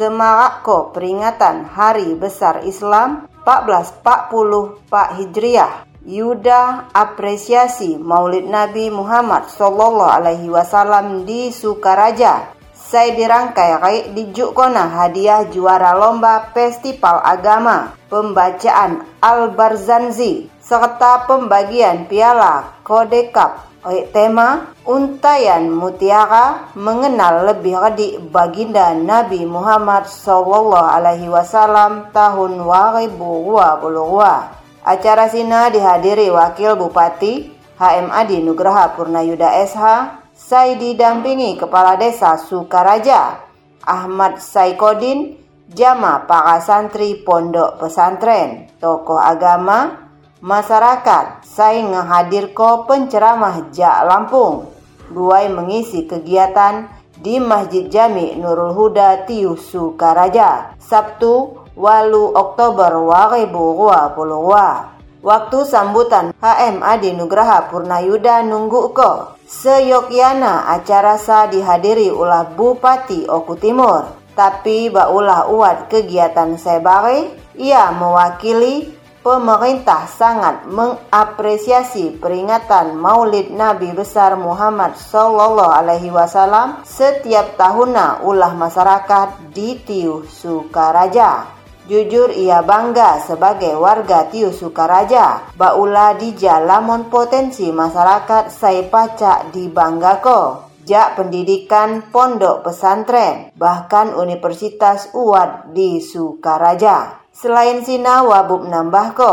Semarak ko peringatan Hari Besar Islam 1440 Pak Hijriah. Yuda apresiasi Maulid Nabi Muhammad Sallallahu Alaihi Wasallam di Sukaraja. Saya dirangkai kayak di Jukona hadiah juara lomba festival agama. Pembacaan Al-Barzanzi serta pembagian piala Kode Cup Oleh tema Untayan Mutiara mengenal lebih adik baginda Nabi Muhammad Sallallahu Alaihi Wasallam tahun 2022. Acara sina dihadiri Wakil Bupati HMAD Nugraha Purnayuda SH, saya didampingi Kepala Desa Sukaraja, Ahmad Saikodin, Jama para santri pondok pesantren, tokoh agama, masyarakat saya ngehadir ko penceramah Jak Lampung. Buai mengisi kegiatan di Masjid Jami Nurul Huda Tiu Sukaraja Sabtu walu Oktober 2022 Waktu sambutan HM Adi Nugraha Purnayuda nunggu ko. Seyogyana acara sa dihadiri ulah Bupati Oku Timur. Tapi baulah uat kegiatan sebare Ia mewakili pemerintah sangat mengapresiasi peringatan Maulid Nabi besar Muhammad sallallahu alaihi wasallam setiap tahunnya ulah masyarakat di Tiu Sukaraja. Jujur ia bangga sebagai warga Tiu Sukaraja. Baula di jalamon potensi masyarakat saya pacak di Banggako. Jak pendidikan pondok pesantren, bahkan Universitas Uwad di Sukaraja. Selain Sina Wabub nambah ko,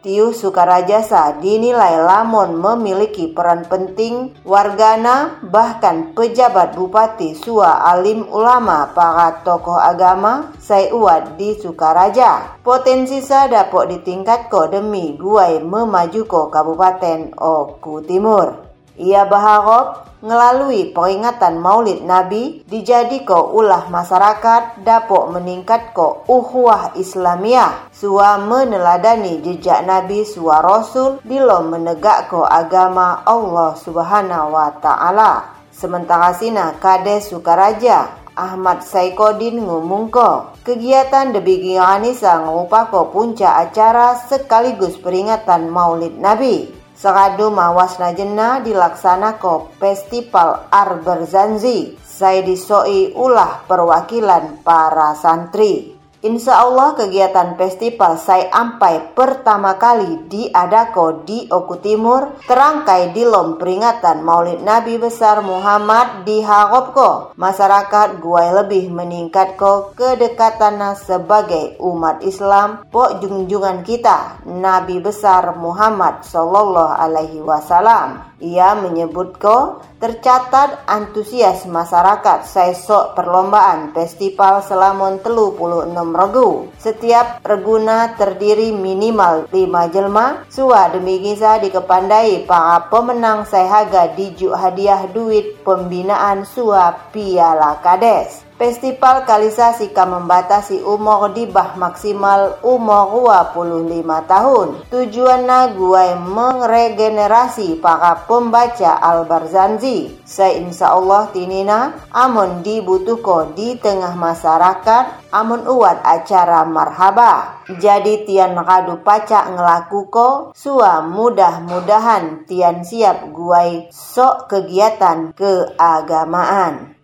Tiu Sukarajasa dinilai Lamon memiliki peran penting wargana bahkan pejabat bupati sua alim ulama para tokoh agama Saiuat di Sukaraja. Potensi sa dapat ditingkat ko demi guai memaju ko Kabupaten Oku Timur. Ia berharap melalui peringatan Maulid Nabi dijadi ko ulah masyarakat dapat meningkat ko uhwah Islamiyah sua meneladani jejak Nabi sua Rasul bilo menegak ko agama Allah Subhanahu wa taala. Sementara sina Kades Sukaraja Ahmad Saikodin ngumungko kegiatan debigi Anisa ngupako punca acara sekaligus peringatan Maulid Nabi. Seradu mawasna jena dilaksana ko Festival Arberzanzi. Saya disoi ulah perwakilan para santri. Insya Allah kegiatan festival saya ampai pertama kali diadako di Oku Timur terangkai di lom peringatan Maulid Nabi besar Muhammad di Haropko. Masyarakat guai lebih meningkat ko kedekatan sebagai umat Islam pok junjungan kita Nabi besar Muhammad Sallallahu Alaihi Wasallam. Ia menyebut ko tercatat antusias masyarakat sesok perlombaan festival Selamon telu puluh enam regu. Setiap reguna terdiri minimal 5 jelma. Sua demi giza dikepandai para pemenang sehaga dijuk hadiah duit pembinaan sua piala kades. Festival Kalisasi kan membatasi umur di bah maksimal umur 25 tahun. Tujuannya gue mengregenerasi para pembaca Al-Barzanzi. Insya Allah tinina amun dibutuhko di tengah masyarakat amun uat acara marhaba. Jadi tian ngadu pacak ngelakuko sua mudah-mudahan tian siap guai sok kegiatan keagamaan.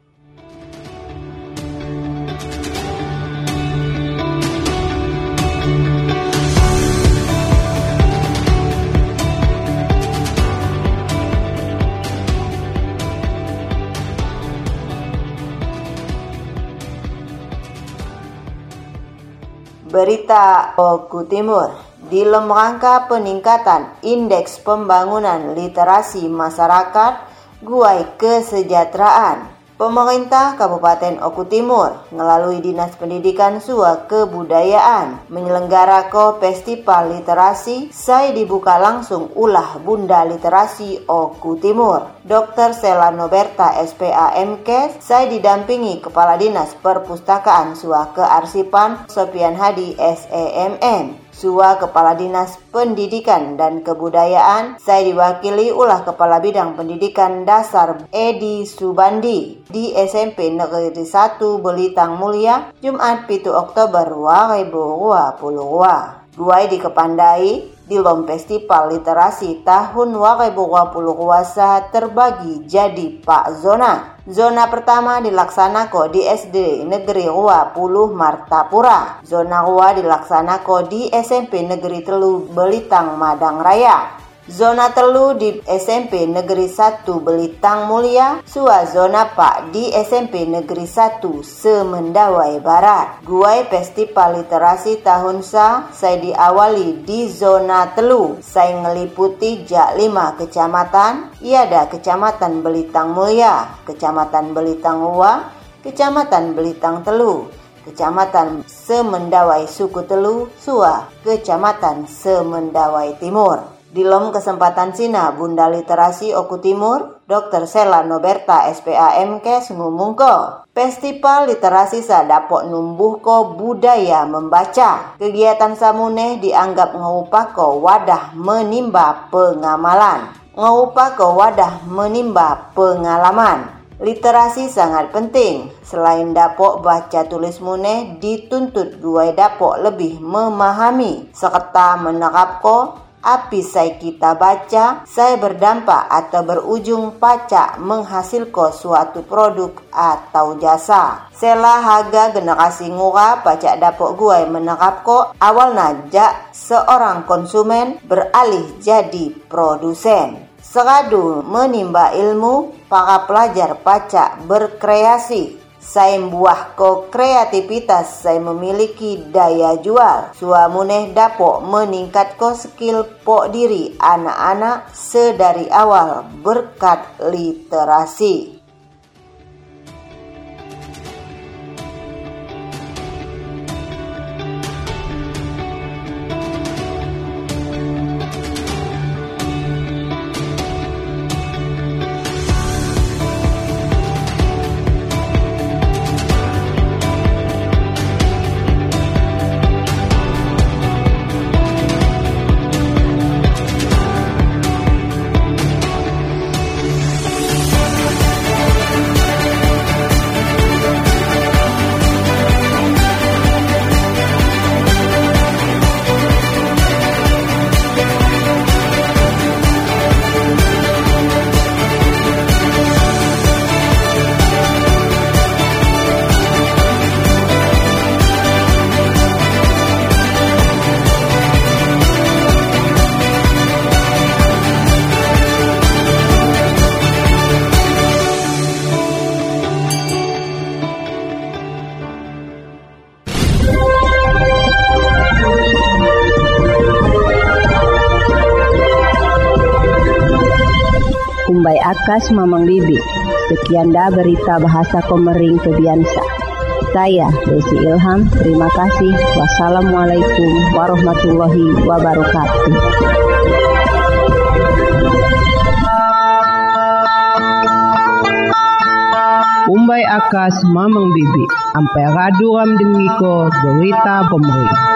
Berita Oku Timur. Di rangka peningkatan indeks pembangunan literasi masyarakat Guai Kesejahteraan Pemerintah Kabupaten Oku Timur melalui Dinas Pendidikan Sua Kebudayaan menyelenggarakan Festival Literasi saya dibuka langsung ulah Bunda Literasi Oku Timur. Dr. Sela Noberta SPAMK saya didampingi Kepala Dinas Perpustakaan Sua Kearsipan Sopian Hadi SEMM. Sua Kepala Dinas Pendidikan dan Kebudayaan, saya diwakili ulah Kepala Bidang Pendidikan Dasar Edi Subandi di SMP Negeri 1 Belitang Mulia, Jumat 7 Oktober 2022. Duai di Kepandai di Lom Festival Literasi tahun 2020 terbagi jadi Pak Zona. Zona pertama dilaksanakan di SD Negeri Rua Puluh Martapura. Zona Rua dilaksanakan di SMP Negeri Telu Belitang Madang Raya. Zona telu di SMP Negeri 1 Belitang Mulia, Sua zona Pak di SMP Negeri 1 Semendawai Barat. Guai Festival Literasi tahun sa, saya diawali di zona telu. Saya ngeliputi jak 5 kecamatan, ada Kecamatan Belitang Mulia, Kecamatan Belitang Ua, Kecamatan Belitang Telu, Kecamatan Semendawai Suku Telu, Sua, Kecamatan Semendawai Timur. Di lom kesempatan Sina Bunda Literasi Oku Timur, Dr. Sela Noberta SPAMK ngumungko. Festival literasi sa dapok numbuh ko budaya membaca. Kegiatan samune dianggap ngupako wadah menimba pengamalan. Ngupako wadah menimba pengalaman. Literasi sangat penting. Selain dapok baca tulis muneh dituntut dua dapok lebih memahami serta menerapko api saya kita baca, saya berdampak atau berujung pacak menghasilkan suatu produk atau jasa. Sela harga generasi ngura pacak dapur gue menerap ko awal najak seorang konsumen beralih jadi produsen. Seradu menimba ilmu, para pelajar pacak berkreasi saya buah ko kreativitas saya memiliki daya jual. Suamuneh dapok meningkat ko skill pok diri anak-anak sedari awal berkat literasi. Akas Mamang Bibi. Sekian dah berita bahasa Komering Kebiansa. Saya Desi Ilham, terima kasih. Wassalamualaikum warahmatullahi wabarakatuh. Um Bombay akas mamang bibi. Ampai raduram dengiko berita pemerintah.